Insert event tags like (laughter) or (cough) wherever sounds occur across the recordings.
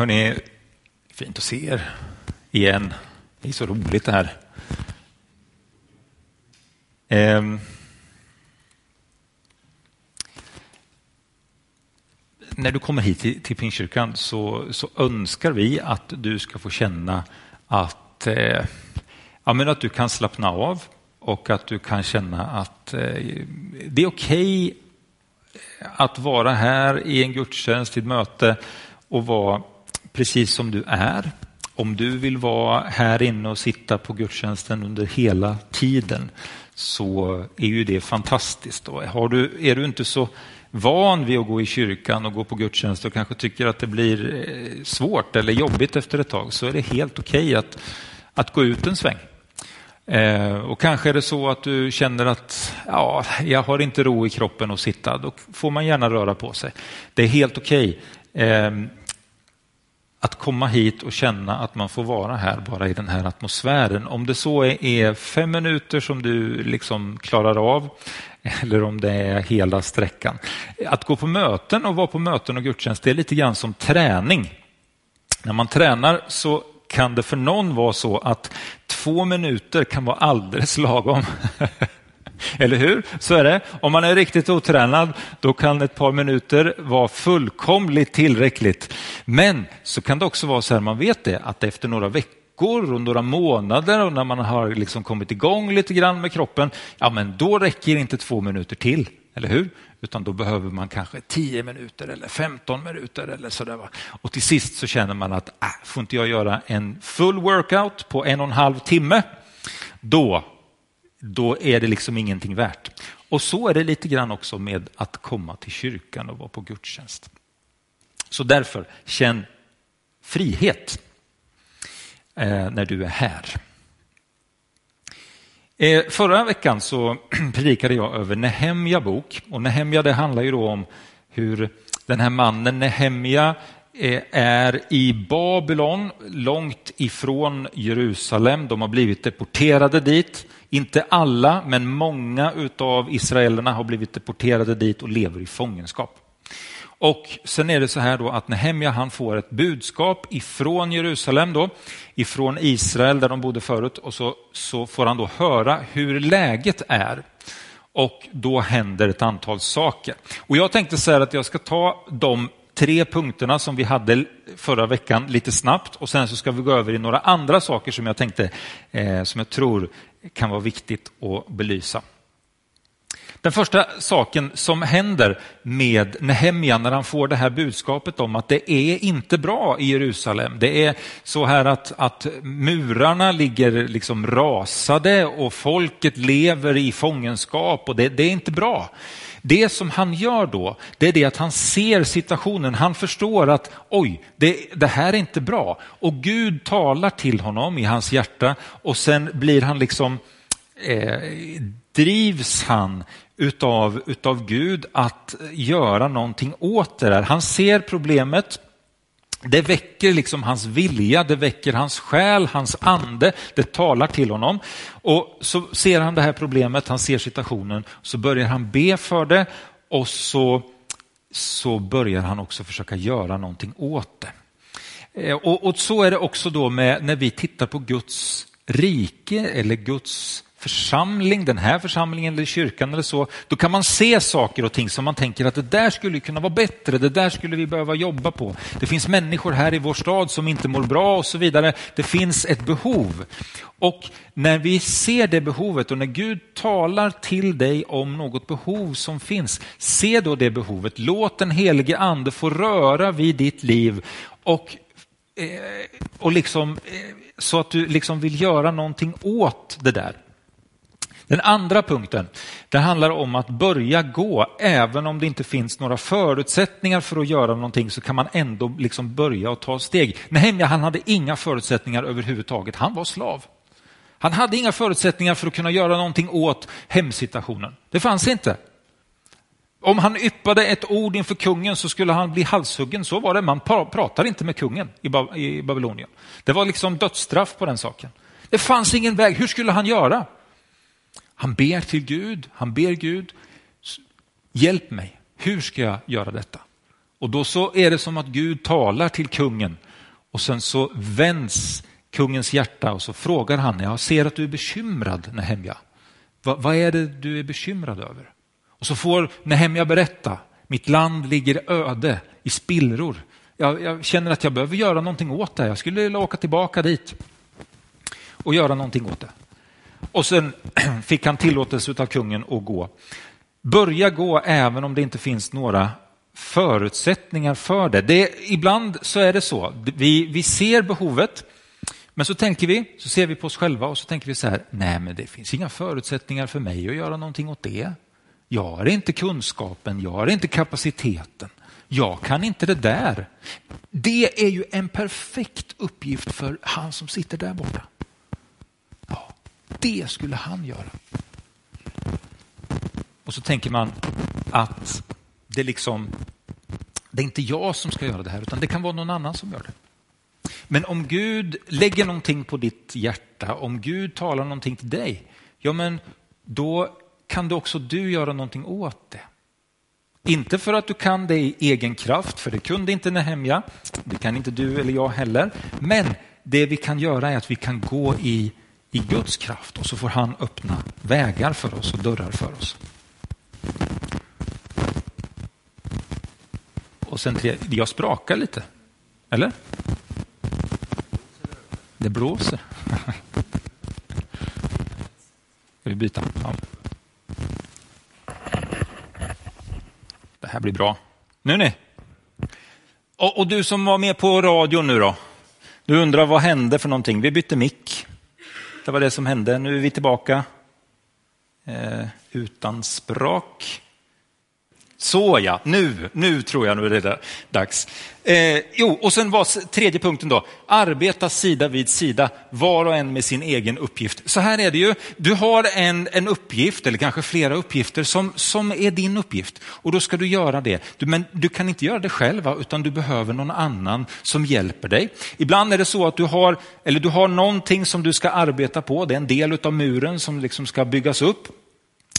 Hörni, fint att se er igen. Det är så roligt det här. Um, när du kommer hit till, till Pingstkyrkan så, så, önskar vi att du ska få känna att, eh, ja, men att du kan slappna av och att du kan känna att eh, det är okej okay att vara här i en gudstjänst, i ett möte och vara precis som du är. Om du vill vara här inne och sitta på gudstjänsten under hela tiden så är ju det fantastiskt. Har du, är du inte så van vid att gå i kyrkan och gå på gudstjänst och kanske tycker att det blir eh, svårt eller jobbigt efter ett tag så är det helt okej okay att, att gå ut en sväng. Eh, och kanske är det så att du känner att ja, jag har inte ro i kroppen att sitta. Då får man gärna röra på sig. Det är helt okej. Okay. Eh, att komma hit och känna att man får vara här bara i den här atmosfären. Om det så är, fem minuter som du liksom klarar av eller om det är hela sträckan. Att gå på möten och vara på möten och gudstjänst det är lite grann som träning. När man tränar så kan det för någon vara så att två minuter kan vara alldeles lagom. (laughs) Eller hur? Så är det. Om man är riktigt otränad, då kan ett par minuter vara fullkomligt tillräckligt. Men så kan det också vara så här, man vet det, att efter några veckor och några månader och när man har liksom kommit igång lite grann med kroppen, ja men då räcker inte två minuter till. Eller hur? Utan då behöver man kanske 10 minuter eller 15 minuter eller sådär. Va? Och till sist så känner man att äh, får inte jag göra en full workout på en och en halv timme, då, då är det liksom ingenting värt. Och så är det lite grann också med att komma till kyrkan och vara på gudstjänst. Så därför, känn frihet eh, när du är här. Eh, förra veckan så (clears throat) predikade jag över Nehemja bok och Nehemja det handlar ju då om hur den här mannen Nehemja eh, är i Babylon, långt ifrån Jerusalem. De har blivit deporterade dit. Inte alla, men många av israelerna har blivit deporterade dit och lever i fångenskap. Och sen är det så här då att Nehemja han får ett budskap ifrån Jerusalem då, ifrån Israel där de bodde förut och så, så får han då höra hur läget är. Och då händer ett antal saker. Och jag tänkte säga att jag ska ta de tre punkterna som vi hade förra veckan lite snabbt och sen så ska vi gå över i några andra saker som jag tänkte, eh, som jag tror kan vara viktigt att belysa. Den första saken som händer med Nehemja när han får det här budskapet om att det är inte bra i Jerusalem. Det är så här att, att murarna ligger liksom rasade och folket lever i fångenskap och det, det är inte bra. Det som han gör då, det är det att han ser situationen. Han förstår att oj, det, det, här är inte bra. Och Gud talar till honom i hans hjärta och sen blir han liksom eh, drivs han utav, utav Gud att göra någonting åt det där. Han ser problemet, det väcker liksom hans vilja, det väcker hans själ, hans ande, det talar till honom. Och så ser han det här problemet, han ser situationen, så börjar han be för det och så, så börjar han också försöka göra någonting åt det. Eh, och, och så är det också då med när vi tittar på Guds rike eller Guds församling, den här församlingen eller kyrkan eller så, då kan man se saker och ting som man tänker att det där skulle kunna vara bättre, det där skulle vi behöva jobba på. Det finns människor här i vår stad som inte mår bra och så vidare. Det finns ett behov. Och när vi ser det behovet och när Gud talar till dig om något behov som finns, se då det behovet. Låt den helige ande få röra vid ditt liv och, eh, och liksom, eh, så att du liksom vill göra någonting åt det där. Den andra punkten, det handlar om att börja gå. Även om det inte finns några förutsättningar för att göra någonting så kan man ändå liksom börja och ta steg. Nehemja han hade inga förutsättningar överhuvudtaget. Han var slav. Han hade inga förutsättningar för att kunna göra någonting åt hemsituationen. Det fanns inte. Om han yppade ett ord inför kungen så skulle han bli halshuggen. Så var det. Man pratar inte med kungen i Babylonien. Det var liksom dödsstraff på den saken. Det fanns ingen väg. Hur skulle han göra? Han ber till Gud, han ber Gud, hjälp mig, hur ska jag göra detta? Och då så är det som att Gud talar till kungen Och sen så vänds kungens hjärta och så frågar han, jag ser att du är bekymrad Nehemja. Va, vad är det du är bekymrad över? Och så får Nehemja berätta, mitt land ligger öde i spillror. Jag, jag, känner att jag behöver göra någonting åt det. Jag skulle vilja åka tillbaka dit och göra någonting åt det. Och sen (clears throat) fick han tillåtelse av kungen att gå. Börja gå även om det inte finns några förutsättningar för det. det ibland så är det så. Vi, vi ser behovet, men så tänker vi, så ser vi på oss själva och så tänker vi så här, nej men det finns inga förutsättningar för mig att göra någonting åt det. Jag har inte kunskapen, jag har inte kapaciteten. Jag kan inte det där. Det är ju en perfekt uppgift för han som sitter där borta. Det skulle han göra. Och så tänker man att det liksom, det är inte jag som ska göra det här, utan det kan vara någon annan som gör det. Men om Gud lägger någonting på ditt hjärta, om Gud talar någonting till dig, ja men då kan du också du göra någonting åt det. Inte för att du kan det i egen kraft, för det kunde inte Nehemja, det kan inte du eller jag heller. Men det vi kan göra är att vi kan gå i, i Guds kraft och så får han öppna vägar för oss och dörrar för oss. Och sen tre, jag sprakar lite, eller? Det blåser. Ska vi byta? Ja. Det här blir bra. Nu ni. Och, och, du som var med på radion nu då? Du undrar vad hände för någonting? Vi bytte mick. Det var det som hände. Nu är vi tillbaka. Eh, utan språk. Så ja, nu, nu tror jag nu är det dags. Eh, jo, och sen var tredje punkten då, arbeta sida vid sida, var och en med sin egen uppgift. Så här är det ju, du har en, en uppgift, eller kanske flera uppgifter, som, som är din uppgift. Och då ska du göra det. Du, men du kan inte göra det själv, utan du behöver någon annan som hjälper dig. Ibland är det så att du har, eller du har någonting som du ska arbeta på, det är en del av muren som liksom ska byggas upp.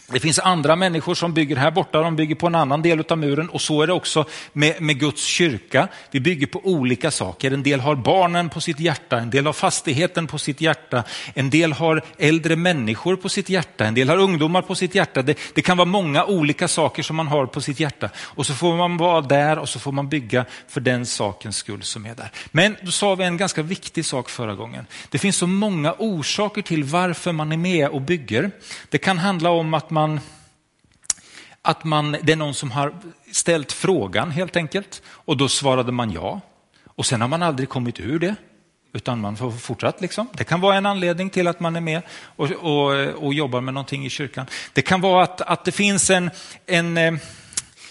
Det finns andra människor som bygger här borta, de bygger på en annan del av muren och så är det också med, med, Guds kyrka. Vi bygger på olika saker. En del har barnen på sitt hjärta, en del har fastigheten på sitt hjärta, en del har äldre människor på sitt hjärta, en del har ungdomar på sitt hjärta. Det, det kan vara många olika saker som man har på sitt hjärta och så får man vara där och så får man bygga för den sakens skull som är där. Men då sa vi en ganska viktig sak förra gången. Det finns så många orsaker till varför man är med och bygger. Det kan handla om att man man, att man, det är någon som har ställt frågan helt enkelt och då svarade man ja. Och sen har man aldrig kommit ur det utan man får fortsatt. Liksom. Det kan vara en anledning till att man är med och, och, och jobbar med någonting i kyrkan. Det kan vara att, att det finns en, en, eh,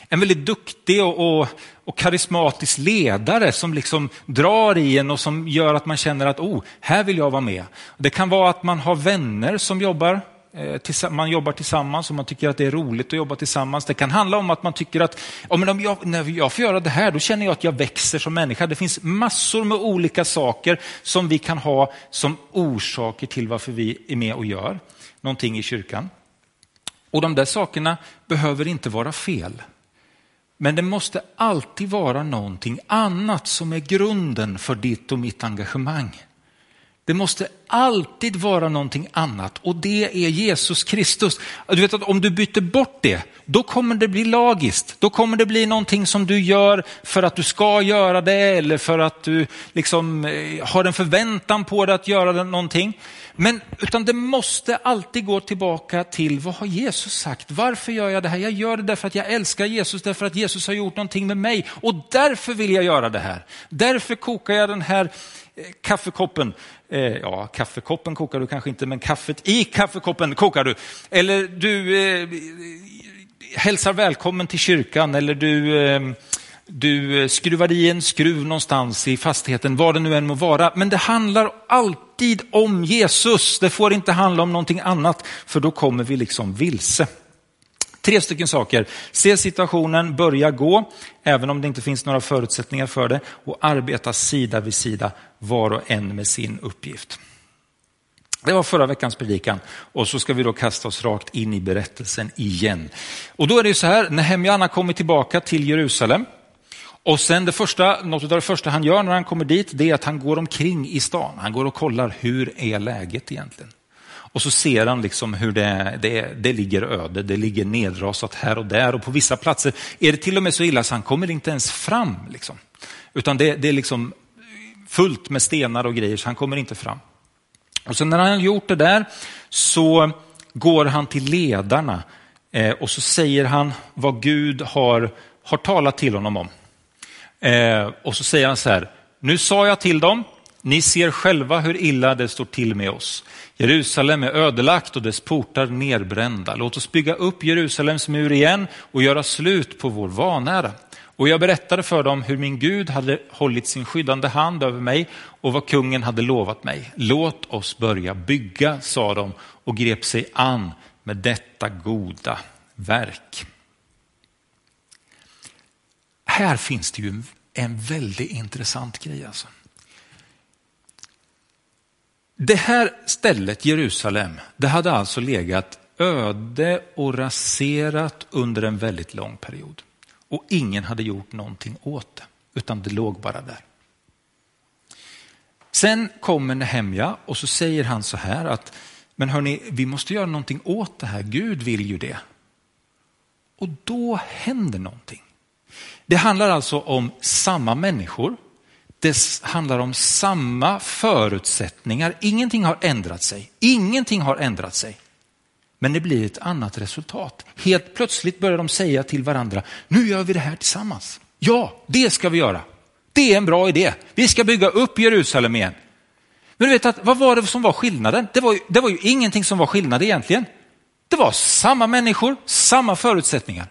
en väldigt duktig och, och, och karismatisk ledare som liksom drar i en och som gör att man känner att oh, här vill jag vara med. Det kan vara att man har vänner som jobbar Eh, man jobbar tillsammans och man tycker att det är roligt att jobba tillsammans. Det kan handla om att man tycker att ja, men om jag, när jag får göra det här, då känner jag att jag växer som människa. Det finns massor med olika saker som vi kan ha som orsaker till varför vi är med och gör någonting i kyrkan. Och de där sakerna behöver inte vara fel. Men det måste alltid vara någonting annat som är grunden för ditt och mitt engagemang. Det måste alltid vara någonting annat och det är Jesus Kristus. Du vet att om du byter bort det, då kommer det bli lagiskt. Då kommer det bli någonting som du gör för att du ska göra det eller för att du liksom eh, har en förväntan på dig att göra någonting. Men utan det måste alltid gå tillbaka till vad har Jesus sagt? Varför gör jag det här? Jag gör det därför att jag älskar Jesus, därför att Jesus har gjort någonting med mig och därför vill jag göra det här. Därför kokar jag den här eh, kaffekoppen Eh, ja, kaffekoppen kokar du kanske inte, men kaffet i kaffekoppen kokar du. Eller du eh, hälsar välkommen till kyrkan eller du, eh, du skruvar i en skruv någonstans i fastigheten, vad det nu än må vara. Men det handlar alltid om Jesus. Det får inte handla om någonting annat, för då kommer vi liksom vilse. Tre stycken saker. Se situationen, börja gå, även om det inte finns några förutsättningar för det, och arbeta sida vid sida, var och en med sin uppgift. Det var förra veckans predikan och så ska vi då kasta oss rakt in i berättelsen igen. Och då är det så här, Nehemja har kommit tillbaka till Jerusalem Och sen det första, något av det första han gör när han kommer dit, det är att han går omkring i stan. Han går och kollar hur är läget egentligen. Och så ser han liksom hur det, det, det ligger öde, det ligger nedrasat här och där och på vissa platser är det till och med så illa så han kommer inte ens fram. Liksom. Utan det, det är liksom fullt med stenar och grejer så han kommer inte fram. Och sen när han har gjort det där så går han till ledarna eh, och så säger han vad Gud har, har talat till honom om. Eh, och så säger han så här, nu sa jag till dem, ni ser själva hur illa det står till med oss. Jerusalem är ödelagt och dess portar nerbrända. Låt oss bygga upp Jerusalems mur igen och göra slut på vår vanära. Och jag berättade för dem hur min Gud hade hållit sin skyddande hand över mig och vad kungen hade lovat mig. Låt oss börja bygga, sa de och grep sig an med detta goda verk. Här finns det ju en väldigt intressant grej. Alltså. Det här stället, Jerusalem, det hade alltså legat öde och raserat under en väldigt lång period. Och ingen hade gjort någonting åt det, utan det låg bara där. Sen kommer Nehemja och så säger han så här att, men hörni, vi måste göra någonting åt det här, Gud vill ju det. Och då händer någonting. Det handlar alltså om samma människor, det handlar om samma förutsättningar. Ingenting har ändrat sig. Ingenting har ändrat sig. Men det blir ett annat resultat. Helt plötsligt börjar de säga till varandra, nu gör vi det här tillsammans. Ja, det ska vi göra. Det är en bra idé. Vi ska bygga upp Jerusalem igen. Men du vet att, vad var det som var skillnaden? Det var, ju, det var ju ingenting som var skillnad egentligen. Det var samma människor, samma förutsättningar.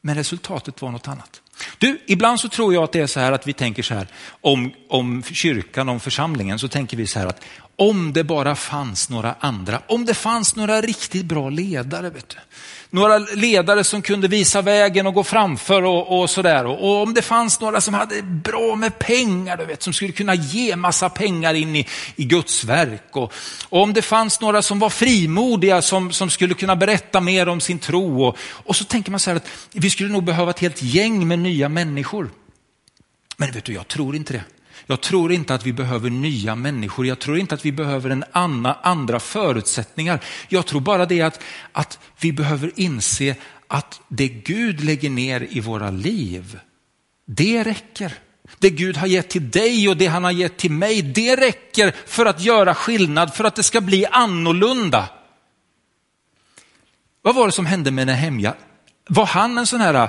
Men resultatet var något annat. Du, ibland så tror jag att det är så här att vi tänker så här om, om kyrkan, om församlingen, så tänker vi så här att om det bara fanns några andra, om det fanns några riktigt bra ledare. Vet du. Några ledare som kunde visa vägen och gå framför och, och sådär. Och, och, om det fanns några som hade bra med pengar, du vet, som skulle kunna ge massa pengar in i, i Guds verk. Och, och om det fanns några som var frimodiga som, som skulle kunna berätta mer om sin tro. Och, och så tänker man så här att vi skulle nog behöva ett helt gäng med nya människor. Men vet du, jag tror inte det. Jag tror inte att vi behöver nya människor. Jag tror inte att vi behöver en anna, andra förutsättningar. Jag tror bara det att, att vi behöver inse att det Gud lägger ner i våra liv, det räcker. Det Gud har gett till dig och det han har gett till mig, det räcker för att göra skillnad, för att det ska bli annorlunda. Vad var det som hände med Nehemja? Var han en sån här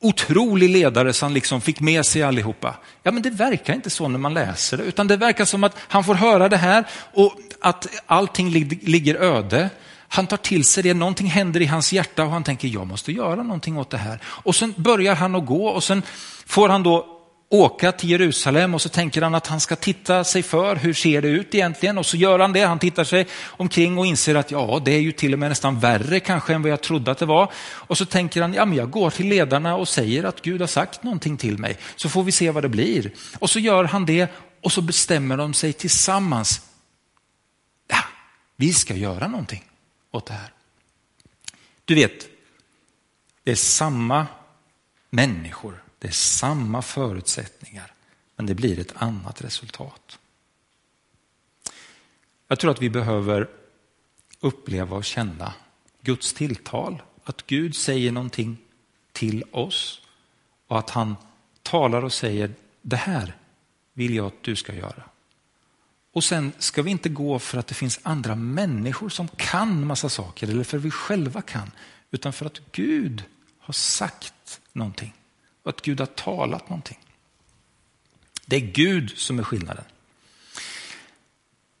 otrolig ledare som liksom fick med sig allihopa. Ja, men det verkar inte så när man läser det, utan det verkar som att han får höra det här och att allting ligger öde. Han tar till sig det, någonting händer i hans hjärta och han tänker, jag måste göra någonting åt det här. Och sen börjar han att gå och sen får han då åka till Jerusalem och så tänker han att han ska titta sig för, hur ser det ut egentligen? Och så gör han det, han tittar sig omkring och inser att ja, det är ju till och med nästan värre kanske än vad jag trodde att det var. Och så tänker han, ja men jag går till ledarna och säger att Gud har sagt någonting till mig, så får vi se vad det blir. Och så gör han det och så bestämmer de sig tillsammans, ja, vi ska göra någonting åt det här. Du vet, det är samma människor det är samma förutsättningar, men det blir ett annat resultat. Jag tror att vi behöver uppleva och känna Guds tilltal. Att Gud säger någonting till oss och att han talar och säger det här vill jag att du ska göra. Och sen ska vi inte gå för att det finns andra människor som kan massa saker eller för att vi själva kan, utan för att Gud har sagt någonting och att Gud har talat någonting. Det är Gud som är skillnaden.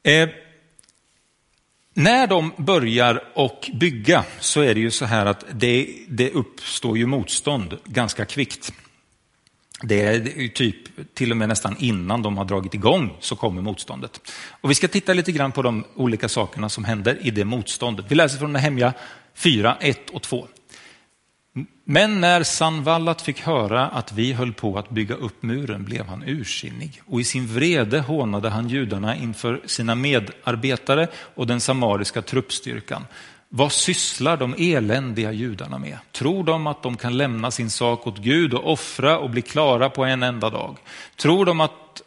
Eh, när de börjar och bygga så är det ju så här att det, det uppstår ju motstånd ganska kvickt. Det är typ till och med nästan innan de har dragit igång så kommer motståndet. Och vi ska titta lite grann på de olika sakerna som händer i det motståndet. Vi läser från Nehemja 4, 1 och 2. Men när Sanvallat fick höra att vi höll på att bygga upp muren blev han ursinnig och i sin vrede hånade han judarna inför sina medarbetare och den samariska truppstyrkan. Vad sysslar de eländiga judarna med? Tror de att de kan lämna sin sak åt Gud och offra och bli klara på en enda dag? Tror de att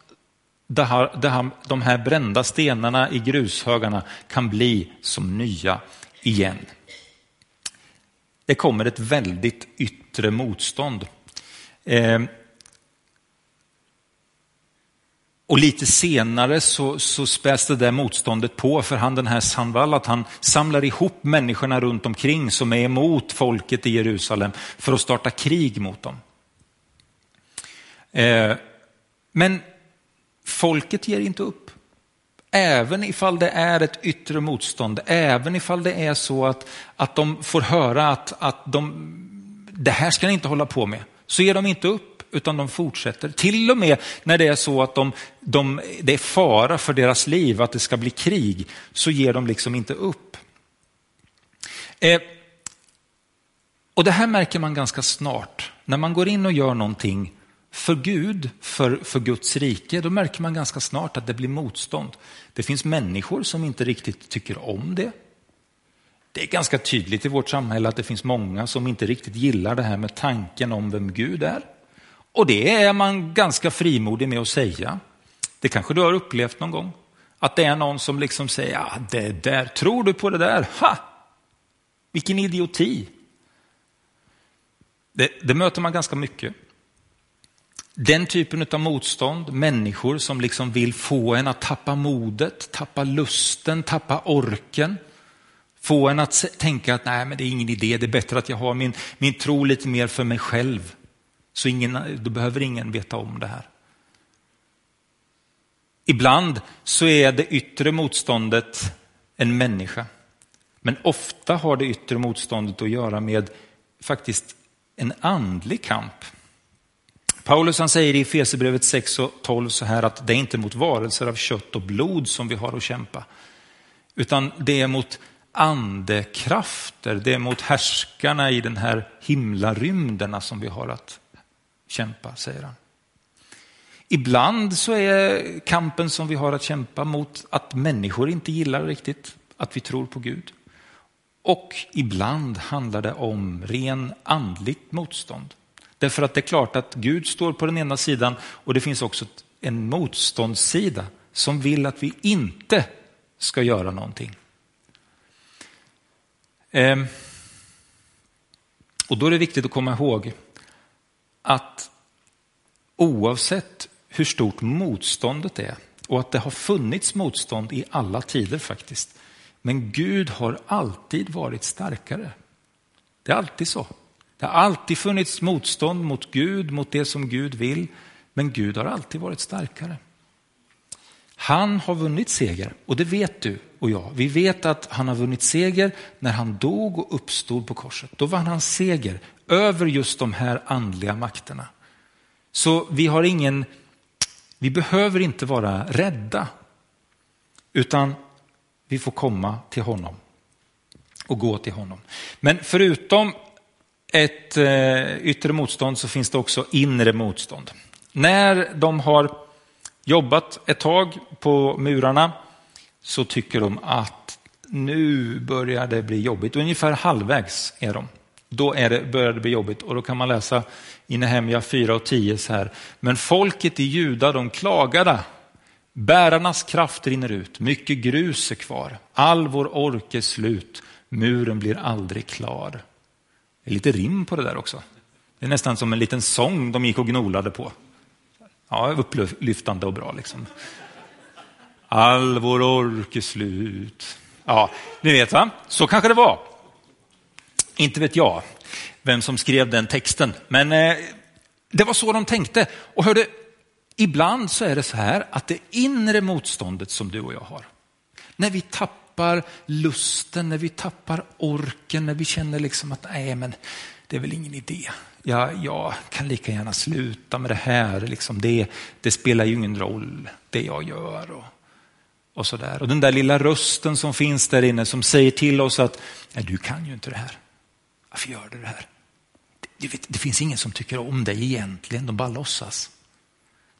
det här, det här, de här brända stenarna i grushögarna kan bli som nya igen? Det kommer ett väldigt yttre motstånd. Eh, och lite senare så, så späs det där motståndet på för han den här Sanvall att han samlar ihop människorna runt omkring som är emot folket i Jerusalem för att starta krig mot dem. Eh, men folket ger inte upp. Även ifall det är ett yttre motstånd, även ifall det är så att, att de får höra att, att de, det här ska ni inte hålla på med, så ger de inte upp utan de fortsätter. Till och med när det är så att de, de, det är fara för deras liv, att det ska bli krig, så ger de liksom inte upp. Eh, och det här märker man ganska snart. När man går in och gör någonting för Gud, för, för Guds rike, då märker man ganska snart att det blir motstånd. Det finns människor som inte riktigt tycker om det. Det är ganska tydligt i vårt samhälle att det finns många som inte riktigt gillar det här med tanken om vem Gud är. Och det är man ganska frimodig med att säga. Det kanske du har upplevt någon gång. Att det är någon som liksom säger, ja, det där, tror du på det där? Ha! Vilken idioti. Det, det möter man ganska mycket. Den typen av motstånd, människor som liksom vill få en att tappa modet, tappa lusten, tappa orken. Få en att tänka att nej, men det är ingen idé, det är bättre att jag har min, min tro lite mer för mig själv. Så ingen, då behöver ingen veta om det här. Ibland så är det yttre motståndet en människa. Men ofta har det yttre motståndet att göra med faktiskt en andlig kamp. Paulus han säger i Efesierbrevet 6 och 12 så här att det är inte mot varelser av kött och blod som vi har att kämpa. Utan det är mot andekrafter, det är mot härskarna i den här himlarymderna som vi har att kämpa, säger han. Ibland så är kampen som vi har att kämpa mot att människor inte gillar riktigt att vi tror på Gud. Och ibland handlar det om ren andligt motstånd. Därför att det är klart att Gud står på den ena sidan och det finns också en motståndssida som vill att vi inte ska göra någonting. Ehm, och då är det viktigt att komma ihåg att oavsett hur stort motståndet är och att det har funnits motstånd i alla tider faktiskt. Men Gud har alltid varit starkare. Det är alltid så. Det har alltid funnits motstånd mot Gud, mot det som Gud vill. Men Gud har alltid varit starkare. Han har vunnit seger och det vet du och jag. Vi vet att han har vunnit seger när han dog och uppstod på korset. Då vann han seger över just de här andliga makterna. Så vi har ingen, vi behöver inte vara rädda, utan vi får komma till honom och gå till honom. Men förutom ett eh, yttre motstånd så finns det också inre motstånd. När de har jobbat ett tag på murarna så tycker de att nu börjar det bli jobbigt. Ungefär halvvägs är de. Då är det, börjar det bli jobbigt och då kan man läsa i Nehemja 4 och 10 så här. Men folket i Juda de klagade. Bärarnas kraft rinner ut, mycket grus är kvar, all vår ork är slut, muren blir aldrig klar. Det är lite rim på det där också. Det är nästan som en liten sång de gick och gnolade på. Ja, upplyftande och bra liksom. All vår ork är slut. Ja, ni vet va? Så kanske det var. Inte vet jag vem som skrev den texten, men eh, det var så de tänkte. Och hörde, ibland så är det så här att det inre motståndet som du och jag har, när vi tappar tappar lusten, när vi tappar orken, när vi känner liksom att nej men det är väl ingen idé. Jag, jag kan lika gärna sluta med det här, liksom det, det spelar ju ingen roll det jag gör. Och, och, så där. och den där lilla rösten som finns där inne som säger till oss att nej, du kan ju inte det här. Varför gör du det här? Det, det, det finns ingen som tycker om dig egentligen, de bara låtsas.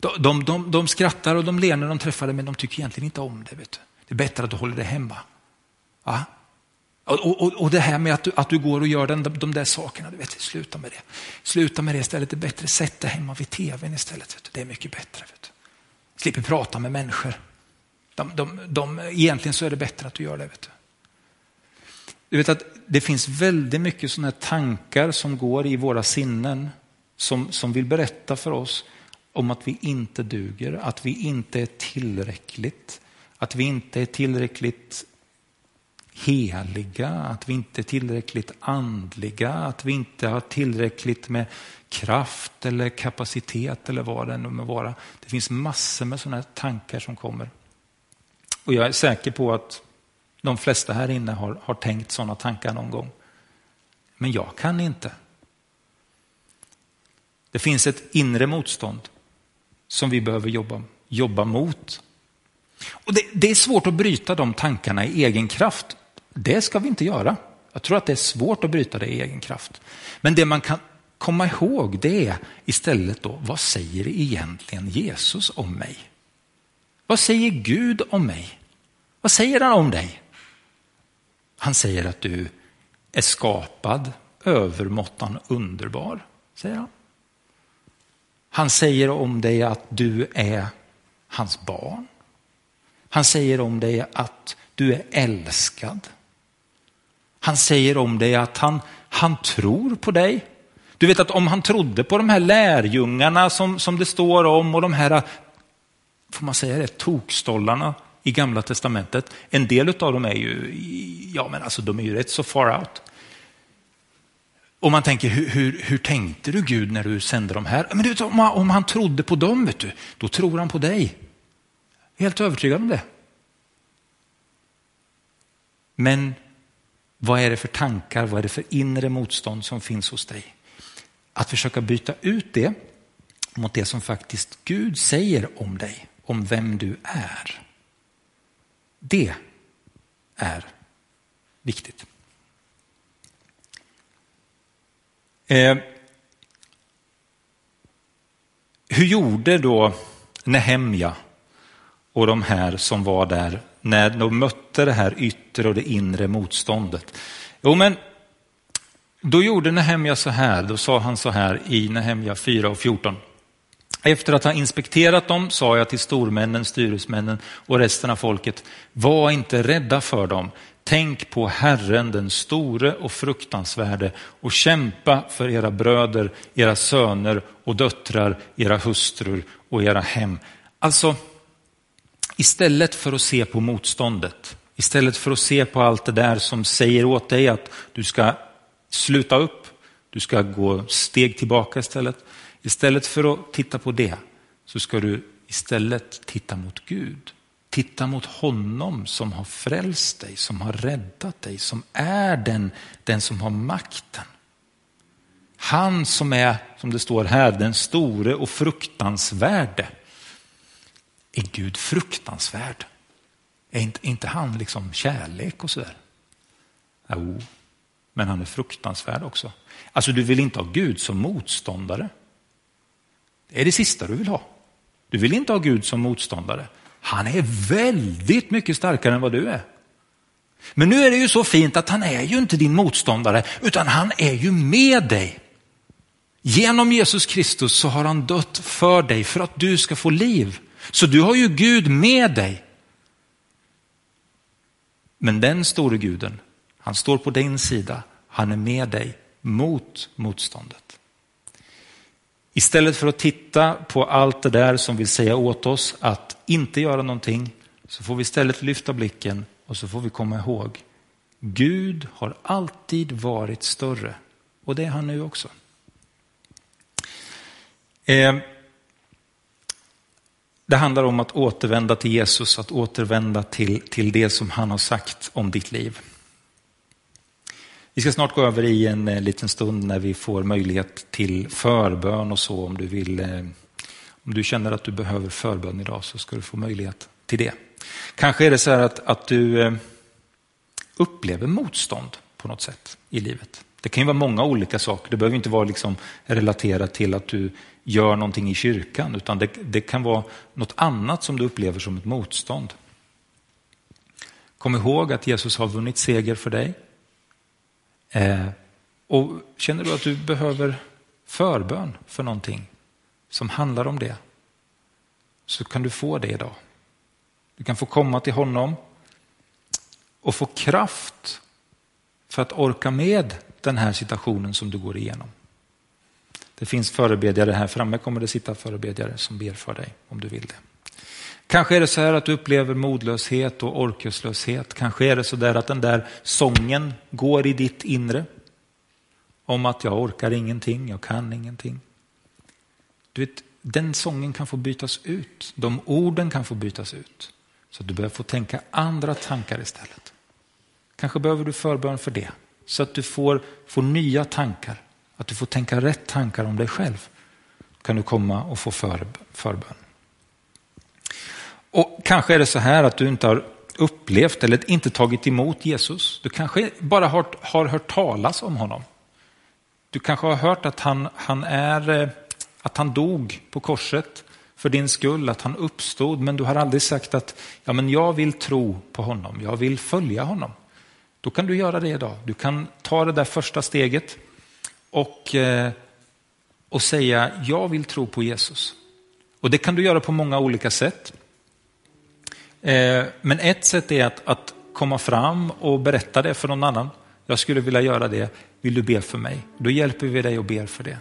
De, de, de, de skrattar och de ler när de träffar dig, men de tycker egentligen inte om det. Vet du. Det är bättre att du håller dig hemma. Va? Och, och, och det här med att du, att du går och gör den, de där sakerna, du vet, sluta med det. Sluta med det istället, det är bättre sätt dig hemma vid tvn istället. Vet du. Det är mycket bättre. Vet du. Slipper prata med människor. De, de, de, egentligen så är det bättre att du gör det. Vet du. du vet att det finns väldigt mycket sådana tankar som går i våra sinnen som, som vill berätta för oss om att vi inte duger, att vi inte är tillräckligt, att vi inte är tillräckligt heliga, att vi inte är tillräckligt andliga, att vi inte har tillräckligt med kraft eller kapacitet eller vad det nu må vara. Det finns massor med sådana tankar som kommer. Och jag är säker på att de flesta här inne har, har tänkt sådana tankar någon gång. Men jag kan inte. Det finns ett inre motstånd som vi behöver jobba, jobba mot. Och det, det är svårt att bryta de tankarna i egen kraft. Det ska vi inte göra. Jag tror att det är svårt att bryta det i egen kraft. Men det man kan komma ihåg det är istället då, vad säger egentligen Jesus om mig? Vad säger Gud om mig? Vad säger han om dig? Han säger att du är skapad övermåttan underbar, säger han. Han säger om dig att du är hans barn. Han säger om dig att du är älskad. Han säger om dig att han, han tror på dig. Du vet att om han trodde på de här lärjungarna som, som det står om och de här, får man säga det, tokstollarna i gamla testamentet. En del av dem är ju, ja men alltså de är ju rätt så far out. Och man tänker, hur, hur, hur, tänkte du Gud när du sände de här? Men du vet, om, han, om han trodde på dem, vet du, då tror han på dig. Helt övertygad om det. Men vad är det för tankar, vad är det för inre motstånd som finns hos dig? Att försöka byta ut det mot det som faktiskt Gud säger om dig, om vem du är. Det är viktigt. Eh, hur gjorde då Nehemja och de här som var där när de mötte det här yttre och det inre motståndet? Jo, men då gjorde Nehemja så här, då sa han så här i Nehemja 4 och 14. Efter att ha inspekterat dem sa jag till stormännen, styresmännen och resten av folket, var inte rädda för dem. Tänk på Herren den store och fruktansvärde och kämpa för era bröder, era söner och döttrar, era hustrur och era hem. Alltså, istället för att se på motståndet, istället för att se på allt det där som säger åt dig att du ska sluta upp, du ska gå steg tillbaka istället. Istället för att titta på det så ska du istället titta mot Gud. Titta mot honom som har frälst dig, som har räddat dig, som är den, den som har makten. Han som är, som det står här, den store och fruktansvärde. Är Gud fruktansvärd? Är inte, inte han liksom kärlek och sådär? Jo, men han är fruktansvärd också. Alltså du vill inte ha Gud som motståndare. Det är det sista du vill ha. Du vill inte ha Gud som motståndare. Han är väldigt mycket starkare än vad du är. Men nu är det ju så fint att han är ju inte din motståndare, utan han är ju med dig. Genom Jesus Kristus så har han dött för dig för att du ska få liv. Så du har ju Gud med dig. Men den store guden, han står på din sida. Han är med dig mot motståndet. Istället för att titta på allt det där som vill säga åt oss att inte göra någonting så får vi istället lyfta blicken och så får vi komma ihåg Gud har alltid varit större och det är han nu också. Eh, det handlar om att återvända till Jesus, att återvända till, till det som han har sagt om ditt liv. Vi ska snart gå över i en eh, liten stund när vi får möjlighet till förbön och så om du vill. Eh, om du känner att du behöver förbön idag så ska du få möjlighet till det. Kanske är det så här att, att du eh, upplever motstånd på något sätt i livet. Det kan ju vara många olika saker. Det behöver inte vara liksom relaterat till att du gör någonting i kyrkan, utan det, det kan vara något annat som du upplever som ett motstånd. Kom ihåg att Jesus har vunnit seger för dig. Eh, och känner du att du behöver förbön för någonting som handlar om det, så kan du få det idag. Du kan få komma till honom och få kraft för att orka med den här situationen som du går igenom. Det finns förebedjare här framme, kommer det sitta förebedjare som ber för dig om du vill det. Kanske är det så här att du upplever modlöshet och orkeslöshet. Kanske är det så där att den där sången går i ditt inre. Om att jag orkar ingenting, jag kan ingenting. Du vet, den sången kan få bytas ut. De orden kan få bytas ut. Så du behöver få tänka andra tankar istället. Kanske behöver du förbön för det. Så att du får, får nya tankar. Att du får tänka rätt tankar om dig själv. kan du komma och få för, förbön. Och Kanske är det så här att du inte har upplevt eller inte tagit emot Jesus. Du kanske bara har, har hört talas om honom. Du kanske har hört att han, han, är, eh, att han dog på korset för din skull, att han uppstod, men du har aldrig sagt att ja, men jag vill tro på honom, jag vill följa honom. Då kan du göra det idag. Du kan ta det där första steget och, eh, och säga jag vill tro på Jesus. Och Det kan du göra på många olika sätt. Eh, men ett sätt är att, att komma fram och berätta det för någon annan. Jag skulle vilja göra det, vill du be för mig? Då hjälper vi dig och ber för det.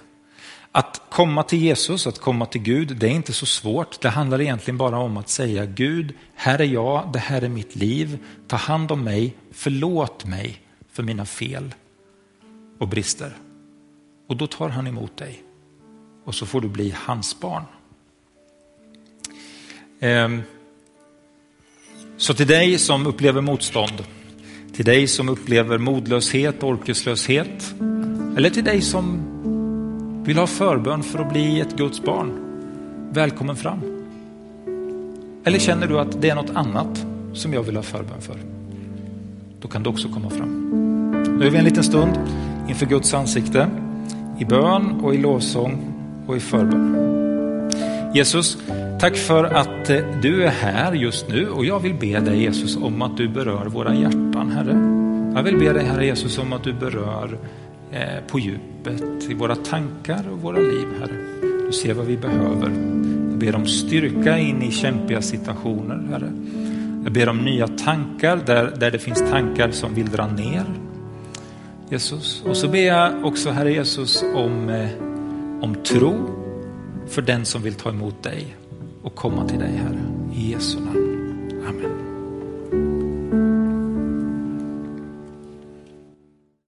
Att komma till Jesus, att komma till Gud, det är inte så svårt. Det handlar egentligen bara om att säga Gud, här är jag, det här är mitt liv. Ta hand om mig, förlåt mig för mina fel och brister. Och då tar han emot dig. Och så får du bli hans barn. Ehm, så till dig som upplever motstånd, till dig som upplever modlöshet, orkeslöshet, eller till dig som vill ha förbön för att bli ett Guds barn, välkommen fram. Eller känner du att det är något annat som jag vill ha förbön för? Då kan du också komma fram. Nu är vi en liten stund inför Guds ansikte, i bön och i lovsång och i förbön. Jesus, tack för att eh, du är här just nu och jag vill be dig Jesus om att du berör våra hjärtan, Herre. Jag vill be dig, Herre Jesus, om att du berör Eh, på djupet i våra tankar och våra liv, Herre. Du ser vad vi behöver. Jag ber om styrka in i kämpiga situationer, Herre. Jag ber om nya tankar där, där det finns tankar som vill dra ner. Jesus. Och så ber jag också, Herre Jesus, om, eh, om tro för den som vill ta emot dig och komma till dig, Herre. I Jesu namn.